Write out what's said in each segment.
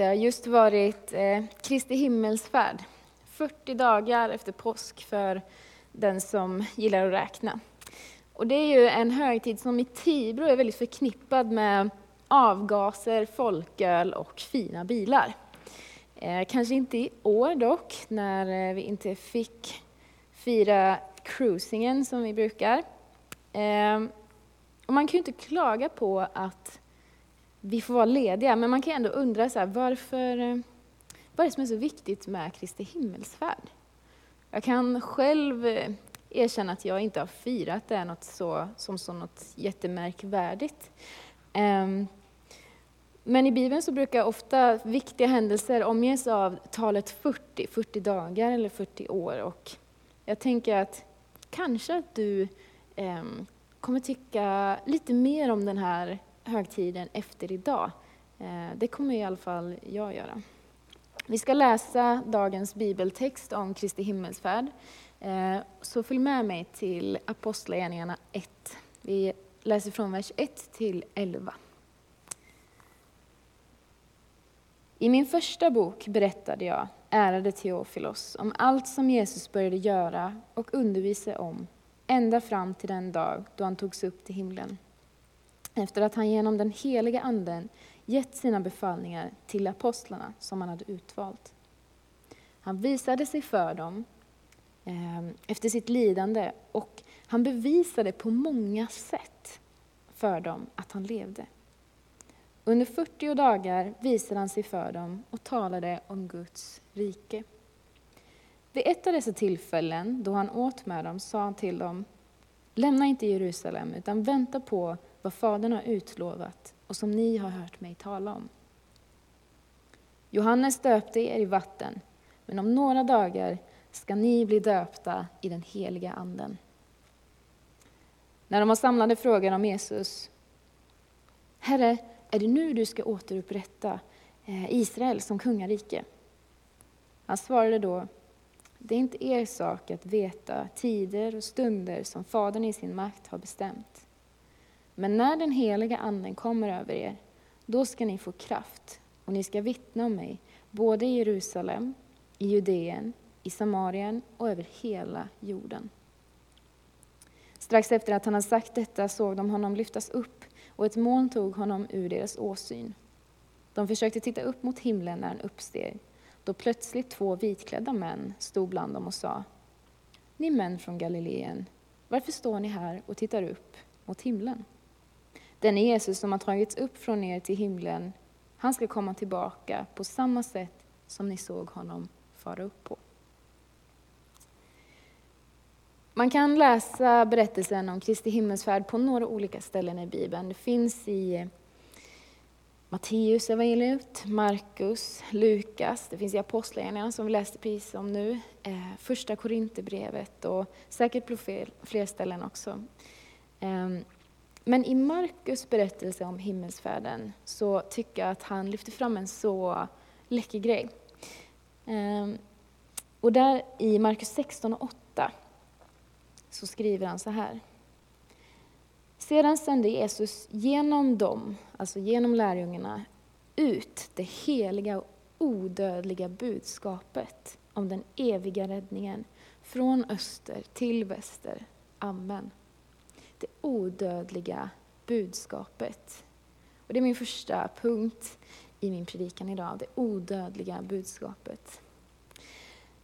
Det har just varit eh, Kristi himmelsfärd, 40 dagar efter påsk för den som gillar att räkna. Och det är ju en högtid som i Tibro är väldigt förknippad med avgaser, folköl och fina bilar. Eh, kanske inte i år dock, när eh, vi inte fick fira cruisingen som vi brukar. Eh, och man kan ju inte klaga på att vi får vara lediga, men man kan ändå undra så här, varför, eh, vad är det som är så viktigt med Kristi himmelsfärd? Jag kan själv eh, erkänna att jag inte har firat det något så, som så något jättemärkvärdigt. Ehm, men i Bibeln så brukar ofta viktiga händelser omges av talet 40, 40 dagar eller 40 år. Och jag tänker att kanske att du ehm, kommer tycka lite mer om den här högtiden efter idag. Eh, det kommer i alla fall jag göra. Vi ska läsa dagens bibeltext om Kristi himmelsfärd. Eh, så följ med mig till Apostlagärningarna 1. Vi läser från vers 1 till 11. I min första bok berättade jag, ärade Teofilos, om allt som Jesus började göra och undervisa om, ända fram till den dag då han togs upp till himlen. Efter att han genom den heliga Anden gett sina befallningar till apostlarna som han hade utvalt. Han visade sig för dem ehm, efter sitt lidande och han bevisade på många sätt för dem att han levde. Under 40 dagar visade han sig för dem och talade om Guds rike. Vid ett av dessa tillfällen, då han åt med dem, sa han till dem, lämna inte Jerusalem, utan vänta på vad Fadern har utlovat och som ni har hört mig tala om. Johannes döpte er i vatten, men om några dagar ska ni bli döpta i den heliga Anden. När de var samlade frågade om Jesus, Herre, är det nu du ska återupprätta eh, Israel som kungarike? Han svarade då, det är inte er sak att veta tider och stunder som Fadern i sin makt har bestämt. Men när den heliga Anden kommer över er, då ska ni få kraft och ni ska vittna om mig, både i Jerusalem, i Judeen, i Samarien och över hela jorden. Strax efter att han hade sagt detta såg de honom lyftas upp och ett moln tog honom ur deras åsyn. De försökte titta upp mot himlen när han uppsteg, då plötsligt två vitklädda män stod bland dem och sa Ni män från Galileen, varför står ni här och tittar upp mot himlen? Den Jesus som har tagits upp från er till himlen, han ska komma tillbaka på samma sätt som ni såg honom fara upp på. Man kan läsa berättelsen om Kristi himmelsfärd på några olika ställen i Bibeln. Det finns i Matteus evangeliet, Markus, Lukas, det finns i Apostlagärningarna som vi läste precis om nu, eh, Första Korinthierbrevet och säkert på fler ställen också. Ehm, men i Markus berättelse om himmelsfärden så tycker jag att han lyfter fram en så läcker grej. Ehm, och där i Markus 16 och 8 så skriver han så här. Sedan sände Jesus genom dem, alltså genom lärjungarna, ut det heliga och odödliga budskapet om den eviga räddningen från öster till väster. Amen. Det odödliga budskapet. Och det är min första punkt i min predikan idag, det odödliga budskapet.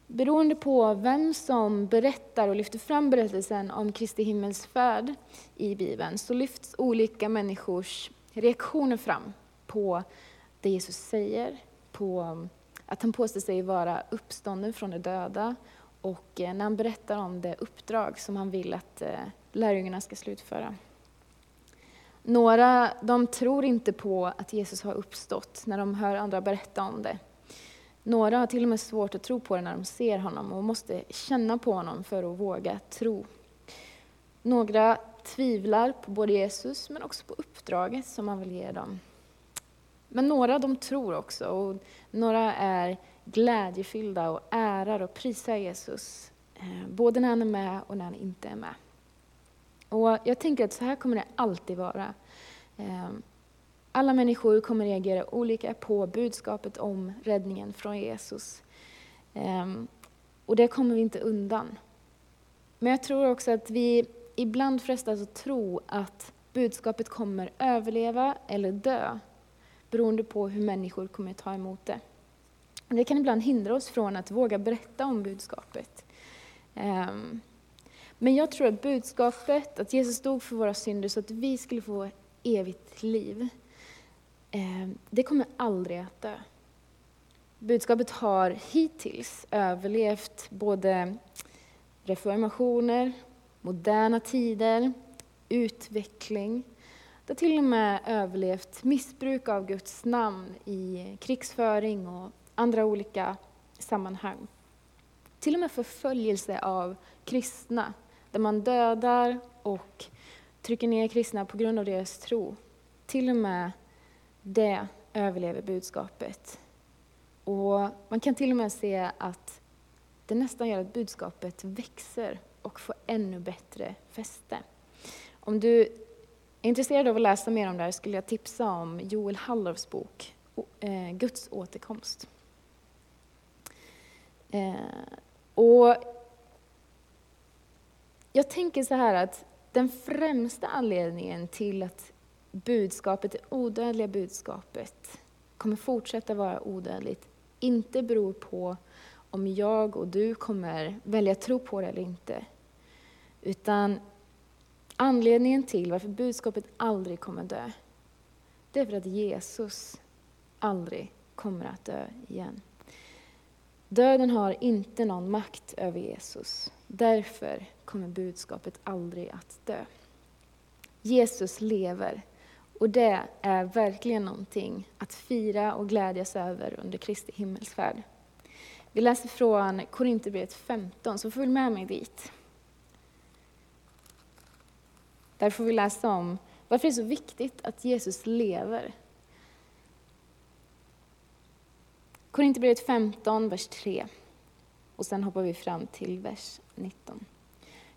Beroende på vem som berättar och lyfter fram berättelsen om Kristi himmelsfärd i Bibeln så lyfts olika människors reaktioner fram på det Jesus säger, på att han påstår sig vara uppstånden från de döda och eh, när han berättar om det uppdrag som han vill att eh, lärjungarna ska slutföra. Några de tror inte på att Jesus har uppstått när de hör andra berätta om det. Några har till och med svårt att tro på det när de ser honom och måste känna på honom för att våga tro. Några tvivlar på både Jesus men också på uppdraget som han vill ge dem. Men några de tror också och några är glädjefyllda och ärar och prisar Jesus. Eh, både när han är med och när han inte är med. Och Jag tänker att så här kommer det alltid vara. Eh, alla människor kommer reagera olika på budskapet om räddningen från Jesus. Eh, och det kommer vi inte undan. Men jag tror också att vi ibland frestas att tro att budskapet kommer överleva eller dö, beroende på hur människor kommer ta emot det. Det kan ibland hindra oss från att våga berätta om budskapet. Ehm, men jag tror att budskapet, att Jesus dog för våra synder så att vi skulle få evigt liv, ehm, det kommer aldrig att dö. Budskapet har hittills överlevt både reformationer, moderna tider, utveckling. Det har till och med överlevt missbruk av Guds namn i krigsföring och andra olika sammanhang. Till och med förföljelse av kristna, där man dödar och trycker ner kristna på grund av deras tro. Till och med det överlever budskapet. Och man kan till och med se att det nästan gör att budskapet växer och får ännu bättre fäste. Om du är intresserad av att läsa mer om det här skulle jag tipsa om Joel Halldorfs bok eh, Guds återkomst. Eh, och jag tänker så här att den främsta anledningen till att budskapet, det odödliga budskapet, kommer fortsätta vara odödligt, inte beror på om jag och du kommer välja att tro på det eller inte. Utan anledningen till varför budskapet aldrig kommer dö, det är för att Jesus aldrig kommer att dö igen. Döden har inte någon makt över Jesus. Därför kommer budskapet aldrig att dö. Jesus lever och det är verkligen någonting att fira och glädjas över under Kristi himmelsfärd. Vi läser från Korinthierbrevet 15, så följ med mig dit. Där får vi läsa om varför det är så viktigt att Jesus lever. Korinthierbrevet 15, vers 3. Och sen hoppar vi fram till vers 19.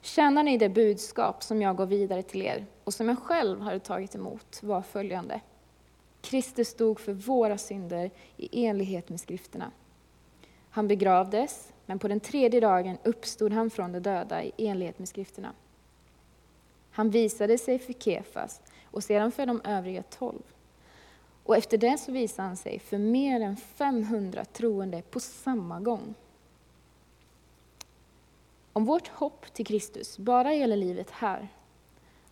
Tjänar ni det budskap som jag går vidare till er och som jag själv hade tagit emot var följande. Kristus dog för våra synder i enlighet med skrifterna. Han begravdes, men på den tredje dagen uppstod han från de döda i enlighet med skrifterna. Han visade sig för Kefas och sedan för de övriga tolv. Och efter det så visade han sig för mer än 500 troende på samma gång. Om vårt hopp till Kristus bara gäller livet här,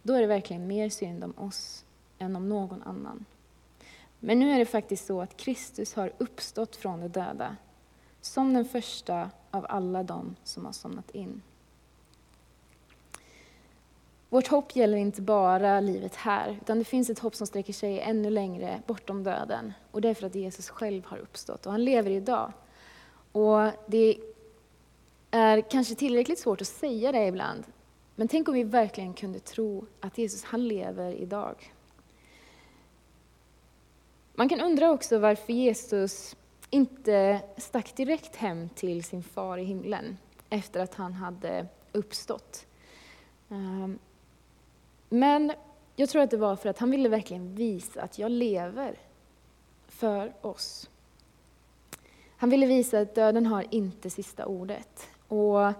då är det verkligen mer synd om oss än om någon annan. Men nu är det faktiskt så att Kristus har uppstått från de döda, som den första av alla dem som har somnat in. Vårt hopp gäller inte bara livet här, utan det finns ett hopp som sträcker sig ännu längre bortom döden. Och det är för att Jesus själv har uppstått och han lever idag. Och det är kanske tillräckligt svårt att säga det ibland, men tänk om vi verkligen kunde tro att Jesus, han lever idag. Man kan undra också varför Jesus inte stack direkt hem till sin far i himlen efter att han hade uppstått. Ehm, men jag tror att det var för att han ville verkligen visa att jag lever för oss. Han ville visa att döden har inte sista ordet. Och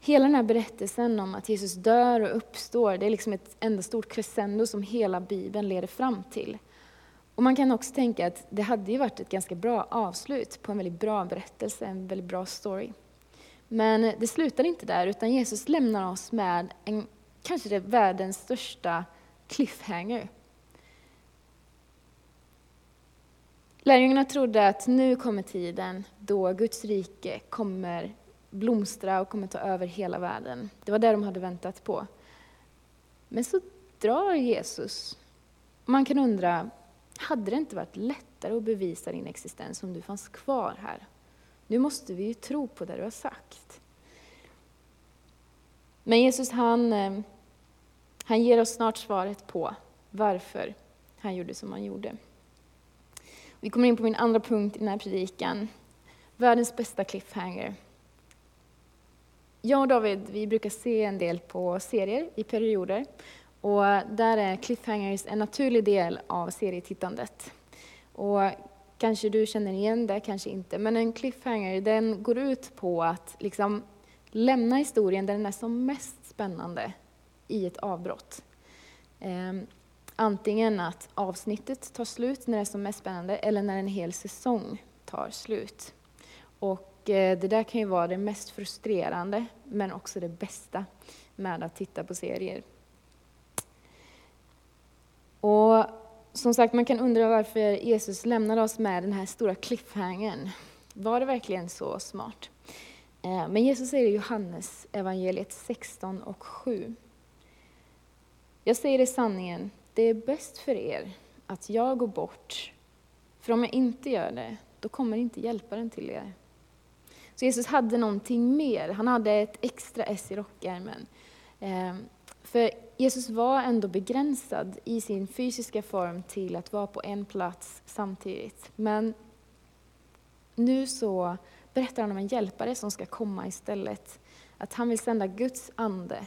hela den här berättelsen om att Jesus dör och uppstår, det är liksom ett enda stort crescendo som hela Bibeln leder fram till. Och man kan också tänka att det hade ju varit ett ganska bra avslut på en väldigt bra berättelse, en väldigt bra story. Men det slutar inte där, utan Jesus lämnar oss med en, kanske det världens största cliffhanger. Lärjungarna trodde att nu kommer tiden då Guds rike kommer blomstra och kommer ta över hela världen. Det var det de hade väntat på. Men så drar Jesus. Man kan undra, hade det inte varit lättare att bevisa din existens om du fanns kvar här? Nu måste vi ju tro på det du har sagt. Men Jesus han, eh, han ger oss snart svaret på varför han gjorde som han gjorde. Vi kommer in på min andra punkt i den här predikan. Världens bästa cliffhanger. Jag och David vi brukar se en del på serier i perioder. Och där är cliffhangers en naturlig del av serietittandet. Och kanske du känner igen det, kanske inte. Men en cliffhanger den går ut på att liksom lämna historien där den är som mest spännande i ett avbrott. Ehm, antingen att avsnittet tar slut när det är som mest spännande eller när en hel säsong tar slut. Och eh, det där kan ju vara det mest frustrerande men också det bästa med att titta på serier. Och som sagt, man kan undra varför Jesus lämnade oss med den här stora cliffhangern. Var det verkligen så smart? Ehm, men Jesus säger i Johannes evangeliet 16 och 7. Jag säger i sanningen, det är bäst för er att jag går bort, för om jag inte gör det, då kommer inte hjälparen till er. Så Jesus hade någonting mer, han hade ett extra S i rockärmen. Ehm, för Jesus var ändå begränsad i sin fysiska form till att vara på en plats samtidigt. Men nu så berättar han om en hjälpare som ska komma istället. Att han vill sända Guds ande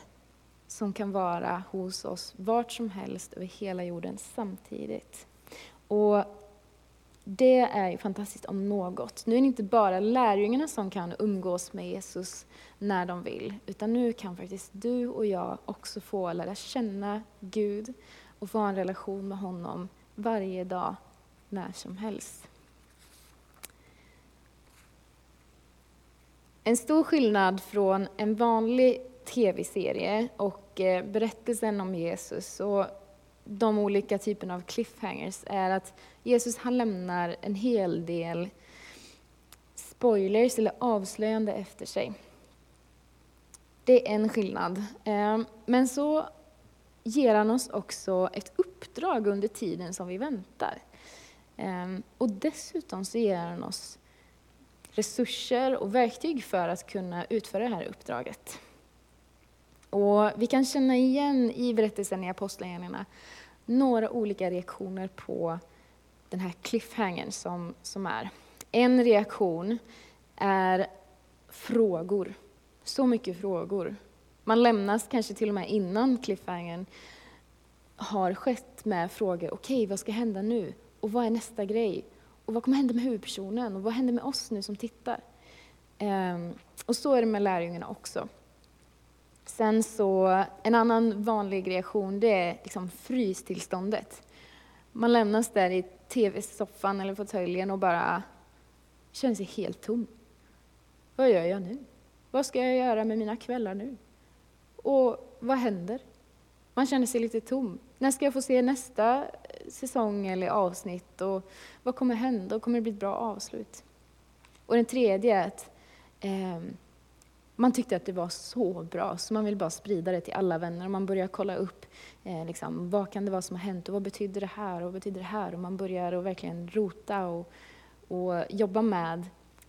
som kan vara hos oss vart som helst över hela jorden samtidigt. Och det är ju fantastiskt om något. Nu är det inte bara lärjungarna som kan umgås med Jesus när de vill, utan nu kan faktiskt du och jag också få lära känna Gud och få ha en relation med honom varje dag, när som helst. En stor skillnad från en vanlig tv-serie och eh, berättelsen om Jesus och de olika typerna av cliffhangers är att Jesus han lämnar en hel del spoilers eller avslöjande efter sig. Det är en skillnad. Eh, men så ger han oss också ett uppdrag under tiden som vi väntar. Ehm, och dessutom så ger han oss resurser och verktyg för att kunna utföra det här uppdraget. Och vi kan känna igen i berättelsen i Apostlagärningarna några olika reaktioner på den här cliffhangern som, som är. En reaktion är frågor. Så mycket frågor. Man lämnas kanske till och med innan cliffhangern har skett med frågor. Okej, okay, vad ska hända nu? Och vad är nästa grej? Och vad kommer hända med huvudpersonen? Och vad händer med oss nu som tittar? Um, och så är det med lärjungarna också. Sen så, en annan vanlig reaktion det är liksom frystillståndet. Man lämnas där i tv-soffan eller fåtöljen och bara känner sig helt tom. Vad gör jag nu? Vad ska jag göra med mina kvällar nu? Och vad händer? Man känner sig lite tom. När ska jag få se nästa eh, säsong eller avsnitt? Och vad kommer hända? Och kommer det bli ett bra avslut? Och den tredje är att eh, man tyckte att det var så bra, så man vill bara sprida det till alla vänner. Och man börjar kolla upp eh, liksom, vad kan det vara som har hänt och vad betyder det här och vad betyder det här? Och man börjar och verkligen rota och, och jobba med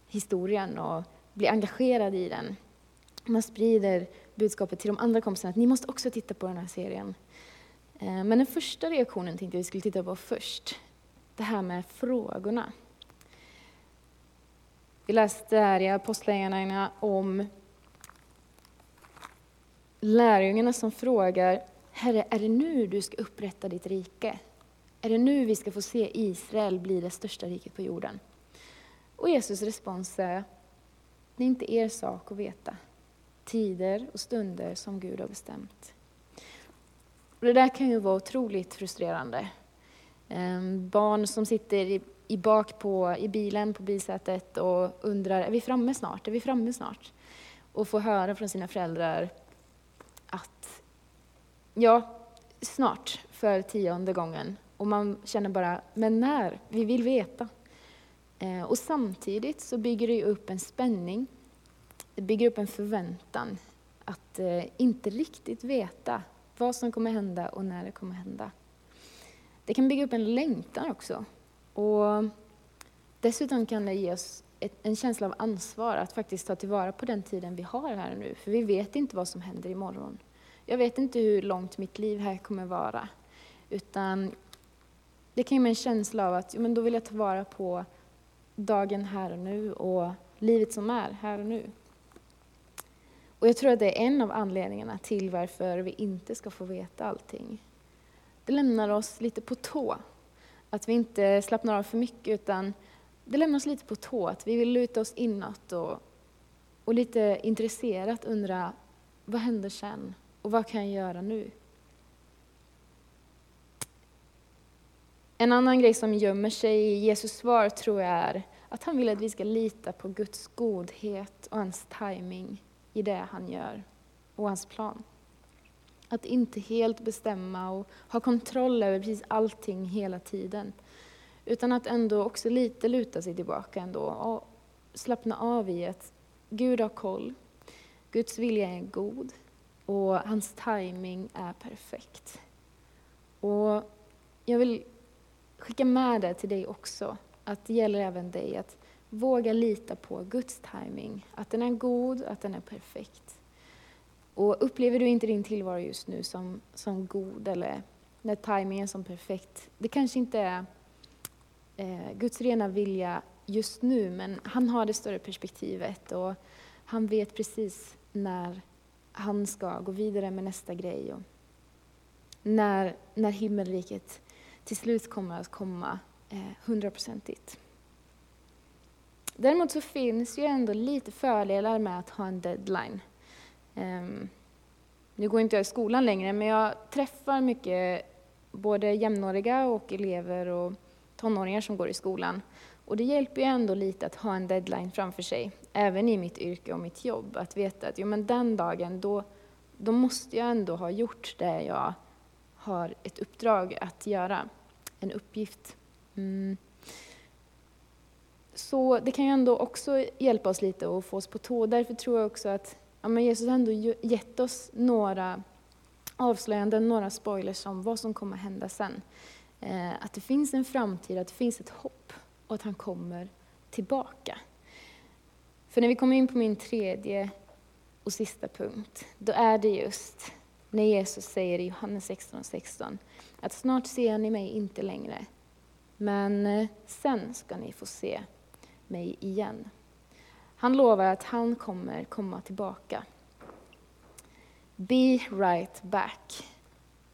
historien och bli engagerad i den. Man sprider budskapet till de andra kompisarna att ni måste också titta på den här serien. Eh, men den första reaktionen tänkte jag vi skulle titta på först. Det här med frågorna. Vi läste här i Apostlagärningarna om lärjungarna som frågar Herre, är det nu du ska upprätta ditt rike? Är det nu vi ska få se Israel bli det största riket på jorden? Och Jesus respons är, det är inte er sak att veta tider och stunder som Gud har bestämt. Och det där kan ju vara otroligt frustrerande. Ehm, barn som sitter i, i bak på, i bilen på bilsätet och undrar, är vi framme snart? Är vi framme snart? Och får höra från sina föräldrar, att ja, snart för tionde gången. Och man känner bara, men när? Vi vill veta. Eh, och samtidigt så bygger det upp en spänning. Det bygger upp en förväntan att eh, inte riktigt veta vad som kommer hända och när det kommer hända. Det kan bygga upp en längtan också. Och dessutom kan det ge oss ett, en känsla av ansvar att faktiskt ta tillvara på den tiden vi har här nu. För vi vet inte vad som händer imorgon. Jag vet inte hur långt mitt liv här kommer vara. Utan det kan ge mig en känsla av att men då vill jag ta vara på dagen här och nu och livet som är här och nu. Och jag tror att det är en av anledningarna till varför vi inte ska få veta allting. Det lämnar oss lite på tå. Att vi inte slappnar av för mycket, utan det lämnar oss lite på tå. Att vi vill luta oss inåt och, och lite intresserat undra, vad händer sen? Och vad kan jag göra nu? En annan grej som gömmer sig i Jesus svar tror jag är att han vill att vi ska lita på Guds godhet och hans timing i det han gör och hans plan. Att inte helt bestämma och ha kontroll över precis allting hela tiden. Utan att ändå också lite luta sig tillbaka ändå och slappna av i att Gud har koll. Guds vilja är god och hans timing är perfekt. Och jag vill skicka med det till dig också, att det gäller även dig att våga lita på Guds timing, att den är god, att den är perfekt. Och upplever du inte din tillvaro just nu som, som god eller när timingen är som perfekt, det kanske inte är eh, Guds rena vilja just nu, men han har det större perspektivet och han vet precis när han ska gå vidare med nästa grej. Och när, när himmelriket till slut kommer att komma eh, hundraprocentigt. Däremot så finns ju ändå lite fördelar med att ha en deadline. Um, nu går inte jag i skolan längre, men jag träffar mycket både jämnåriga och elever och tonåringar som går i skolan. Och det hjälper ju ändå lite att ha en deadline framför sig, även i mitt yrke och mitt jobb. Att veta att jo, men den dagen, då, då måste jag ändå ha gjort det jag har ett uppdrag att göra, en uppgift. Mm. Så det kan ju ändå också hjälpa oss lite och få oss på tå. Därför tror jag också att ja, men Jesus har ändå gett oss några avslöjanden, några spoilers om vad som kommer hända sen. Eh, att det finns en framtid, att det finns ett hopp och att han kommer tillbaka. För när vi kommer in på min tredje och sista punkt, då är det just när Jesus säger i Johannes 16, 16 att snart ser ni mig inte längre, men eh, sen ska ni få se mig igen. Han lovar att han kommer komma tillbaka. Be right back.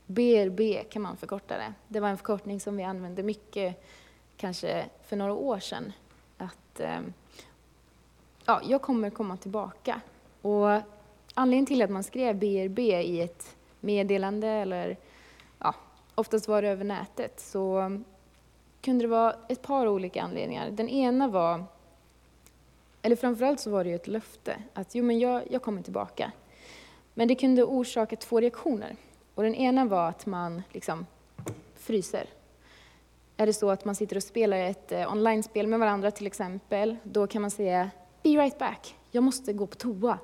BRB kan man förkorta det. Det var en förkortning som vi använde mycket, kanske för några år sedan. Att ehm, ja, jag kommer komma tillbaka. Och anledningen till att man skrev BRB i ett meddelande, eller ja, oftast var det över nätet, så kunde det vara ett par olika anledningar. Den ena var, eller framförallt så var det ju ett löfte, att jo men jag, jag kommer tillbaka. Men det kunde orsaka två reaktioner. Och den ena var att man liksom fryser. Är det så att man sitter och spelar ett eh, online-spel med varandra till exempel, då kan man säga Be right back, jag måste gå på toa.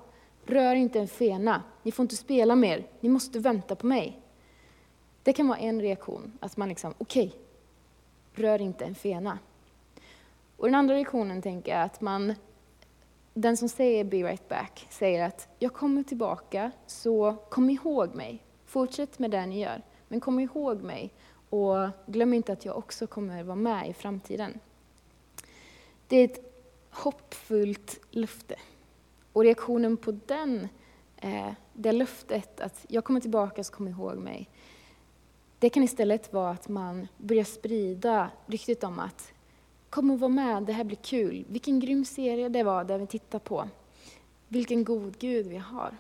Rör inte en fena, ni får inte spela mer, ni måste vänta på mig. Det kan vara en reaktion, att man liksom, okej, okay, rör inte en fena. Och den andra reaktionen tänker jag att man, den som säger be right back, säger att jag kommer tillbaka, så kom ihåg mig. Fortsätt med det ni gör, men kom ihåg mig och glöm inte att jag också kommer vara med i framtiden. Det är ett hoppfullt löfte. Och reaktionen på den, eh, det löftet, att jag kommer tillbaka så kom ihåg mig, det kan istället vara att man börjar sprida ryktet om att kom och var med, det här blir kul. Vilken grym serie det var där vi tittar på. Vilken god Gud vi har.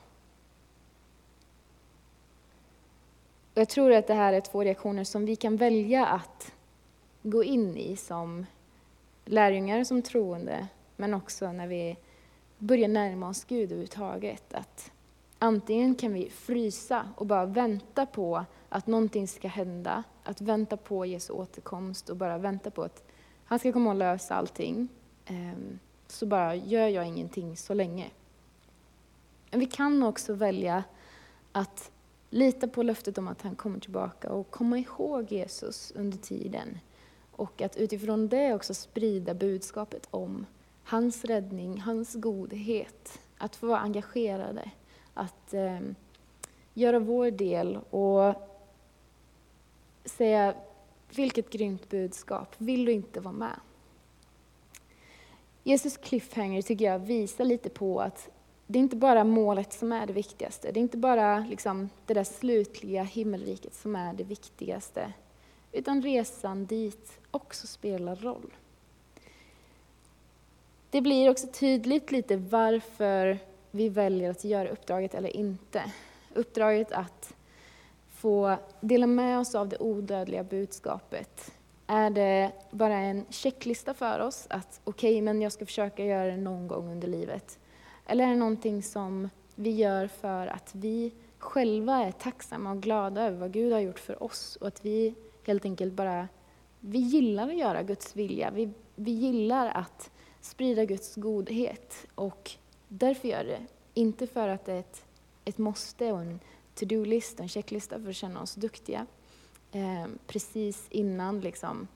Och jag tror att det här är två reaktioner som vi kan välja att gå in i som lärjungar, som troende, men också när vi börjar närma oss Gud överhuvudtaget. Att antingen kan vi frysa och bara vänta på att någonting ska hända, att vänta på Jesu återkomst och bara vänta på att han ska komma och lösa allting. Ehm, så bara gör jag ingenting så länge. Men vi kan också välja att lita på löftet om att han kommer tillbaka och komma ihåg Jesus under tiden. Och att utifrån det också sprida budskapet om hans räddning, hans godhet. Att få vara engagerade, att eh, göra vår del och säga vilket grymt budskap, vill du inte vara med? Jesus cliffhanger tycker jag visar lite på att det är inte bara målet som är det viktigaste. Det är inte bara liksom, det där slutliga himmelriket som är det viktigaste. Utan resan dit också spelar roll. Det blir också tydligt lite varför vi väljer att göra uppdraget eller inte. Uppdraget att få dela med oss av det odödliga budskapet. Är det bara en checklista för oss att okej, okay, men jag ska försöka göra det någon gång under livet? Eller är det någonting som vi gör för att vi själva är tacksamma och glada över vad Gud har gjort för oss och att vi helt enkelt bara, vi gillar att göra Guds vilja. Vi, vi gillar att sprida Guds godhet och därför gör det. Inte för att det är ett, ett måste och en to-do-lista, en checklista för att känna oss duktiga. Eh, precis innan liksom,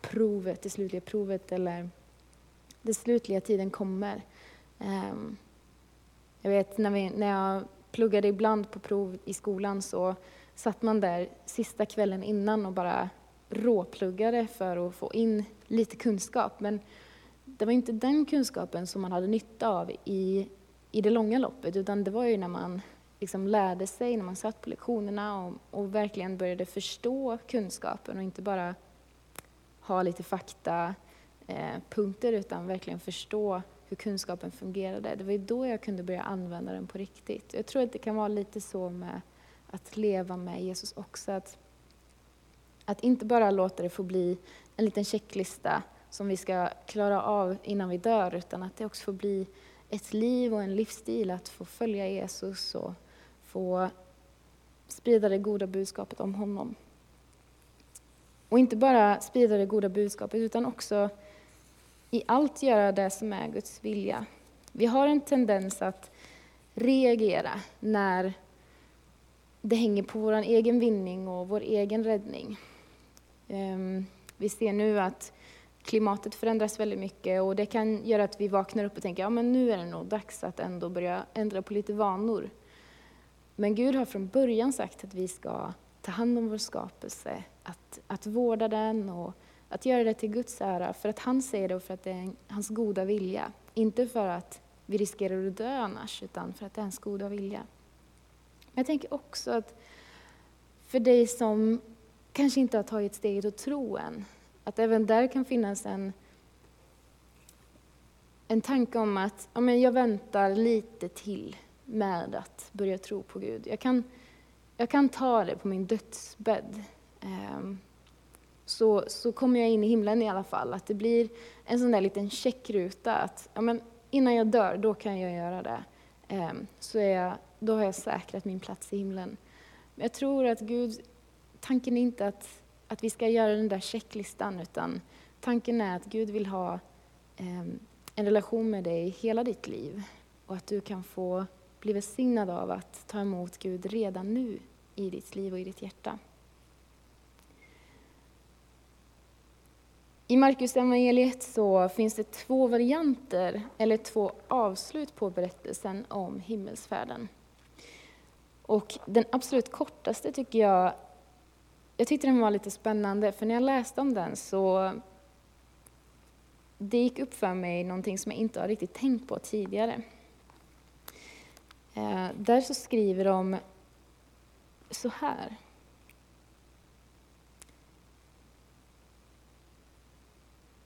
provet, det slutliga provet eller den slutliga tiden kommer. Ehm, jag vet när, vi, när jag pluggade ibland på prov i skolan så satt man där sista kvällen innan och bara råpluggade för att få in lite kunskap. Men det var inte den kunskapen som man hade nytta av i, i det långa loppet, utan det var ju när man liksom lärde sig, när man satt på lektionerna och, och verkligen började förstå kunskapen och inte bara ha lite fakta eh, punkter utan verkligen förstå hur kunskapen fungerade. Det var ju då jag kunde börja använda den på riktigt. Jag tror att det kan vara lite så med att leva med Jesus också. Att, att inte bara låta det få bli en liten checklista som vi ska klara av innan vi dör, utan att det också får bli ett liv och en livsstil att få följa Jesus och få sprida det goda budskapet om honom. Och inte bara sprida det goda budskapet, utan också i allt göra det som är Guds vilja. Vi har en tendens att reagera när det hänger på vår egen vinning och vår egen räddning. Ehm, vi ser nu att klimatet förändras väldigt mycket och det kan göra att vi vaknar upp och tänker ja men nu är det nog dags att ändå börja ändra på lite vanor. Men Gud har från början sagt att vi ska ta hand om vår skapelse, att, att vårda den och att göra det till Guds ära, för att han säger det och för att det är hans goda vilja. Inte för att vi riskerar att dö annars, utan för att det är hans goda vilja. Men jag tänker också att för dig som kanske inte har tagit steget att tro än, att även där kan finnas en, en tanke om att ja, men jag väntar lite till med att börja tro på Gud. Jag kan, jag kan ta det på min dödsbädd. Ehm, så, så kommer jag in i himlen i alla fall. Att det blir en sån där liten checkruta att ja, men innan jag dör, då kan jag göra det. Um, så är jag, då har jag säkrat min plats i himlen. Men jag tror att Gud, tanken är inte att, att vi ska göra den där checklistan, utan tanken är att Gud vill ha um, en relation med dig hela ditt liv. Och att du kan få bli välsignad av att ta emot Gud redan nu i ditt liv och i ditt hjärta. I Markus evangeliet så finns det två varianter, eller två avslut på berättelsen om himmelsfärden. Och den absolut kortaste tycker jag, jag tyckte den var lite spännande, för när jag läste om den så det gick upp för mig någonting som jag inte har riktigt tänkt på tidigare. Eh, där så skriver de så här.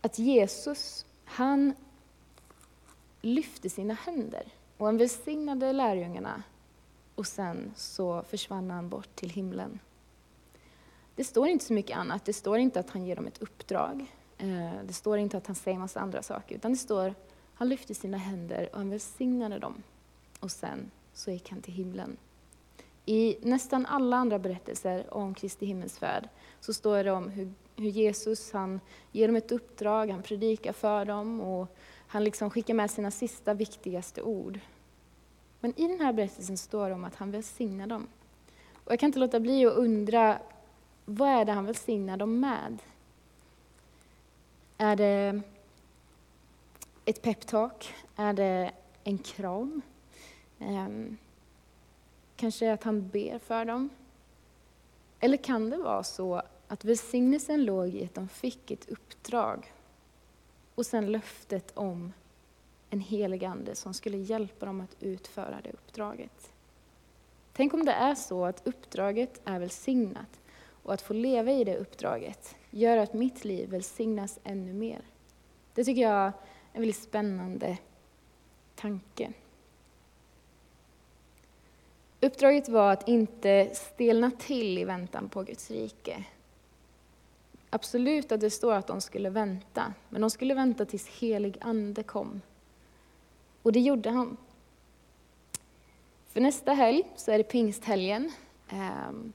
Att Jesus, han lyfte sina händer och han välsignade lärjungarna och sen så försvann han bort till himlen. Det står inte så mycket annat. Det står inte att han ger dem ett uppdrag. Eh, det står inte att han säger massa andra saker, utan det står han lyfte sina händer och han välsignade dem. Och sen så gick han till himlen. I nästan alla andra berättelser om Kristi himmelsfärd så står det om hur, hur, Jesus han ger dem ett uppdrag, han predikar för dem och han liksom skickar med sina sista viktigaste ord. Men i den här berättelsen står det om att han välsignar dem. Och jag kan inte låta bli att undra, vad är det han välsignar dem med? Är det ett peptalk? Är det en kram? Um, kanske att han ber för dem. Eller kan det vara så att välsignelsen låg i att de fick ett uppdrag och sen löftet om en helig ande som skulle hjälpa dem att utföra det uppdraget. Tänk om det är så att uppdraget är välsignat och att få leva i det uppdraget gör att mitt liv välsignas ännu mer. Det tycker jag är en väldigt spännande tanke. Uppdraget var att inte stelna till i väntan på Guds rike. Absolut att det står att de skulle vänta, men de skulle vänta tills helig ande kom. Och det gjorde han. För nästa helg så är det pingsthelgen. Ehm,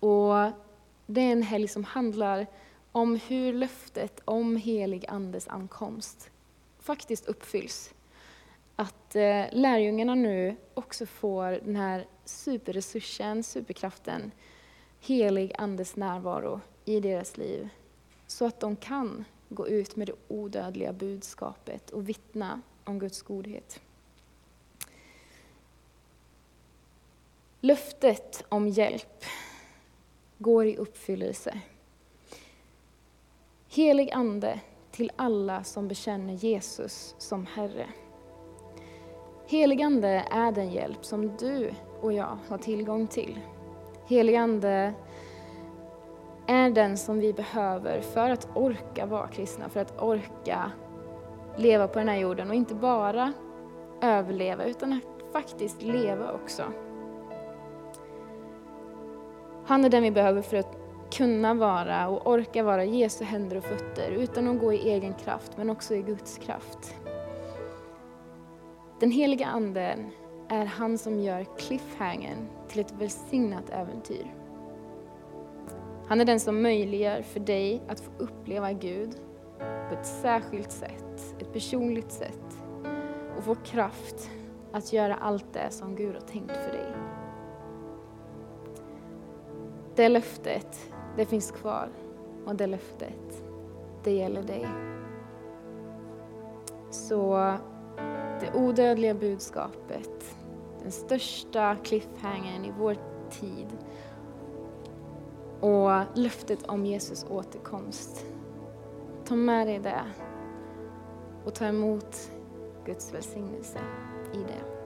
och det är en helg som handlar om hur löftet om helig andes ankomst faktiskt uppfylls. Att eh, lärjungarna nu också får den här superresursen, superkraften, helig andes närvaro i deras liv. Så att de kan gå ut med det odödliga budskapet och vittna om Guds godhet. Löftet om hjälp går i uppfyllelse. Helig Ande till alla som bekänner Jesus som Herre. Helig Ande är den hjälp som du och jag har tillgång till. Helig Ande är den som vi behöver för att orka vara kristna, för att orka leva på den här jorden och inte bara överleva utan att faktiskt leva också. Han är den vi behöver för att kunna vara och orka vara Jesu händer och fötter utan att gå i egen kraft men också i Guds kraft. Den heliga Anden är han som gör cliffhangern till ett välsignat äventyr. Han är den som möjliggör för dig att få uppleva Gud på ett särskilt sätt, ett personligt sätt och få kraft att göra allt det som Gud har tänkt för dig. Det löftet, det finns kvar och det löftet, det gäller dig. Så det odödliga budskapet, den största cliffhangern i vår tid och löftet om Jesus återkomst. Ta med dig det och ta emot Guds välsignelse i det.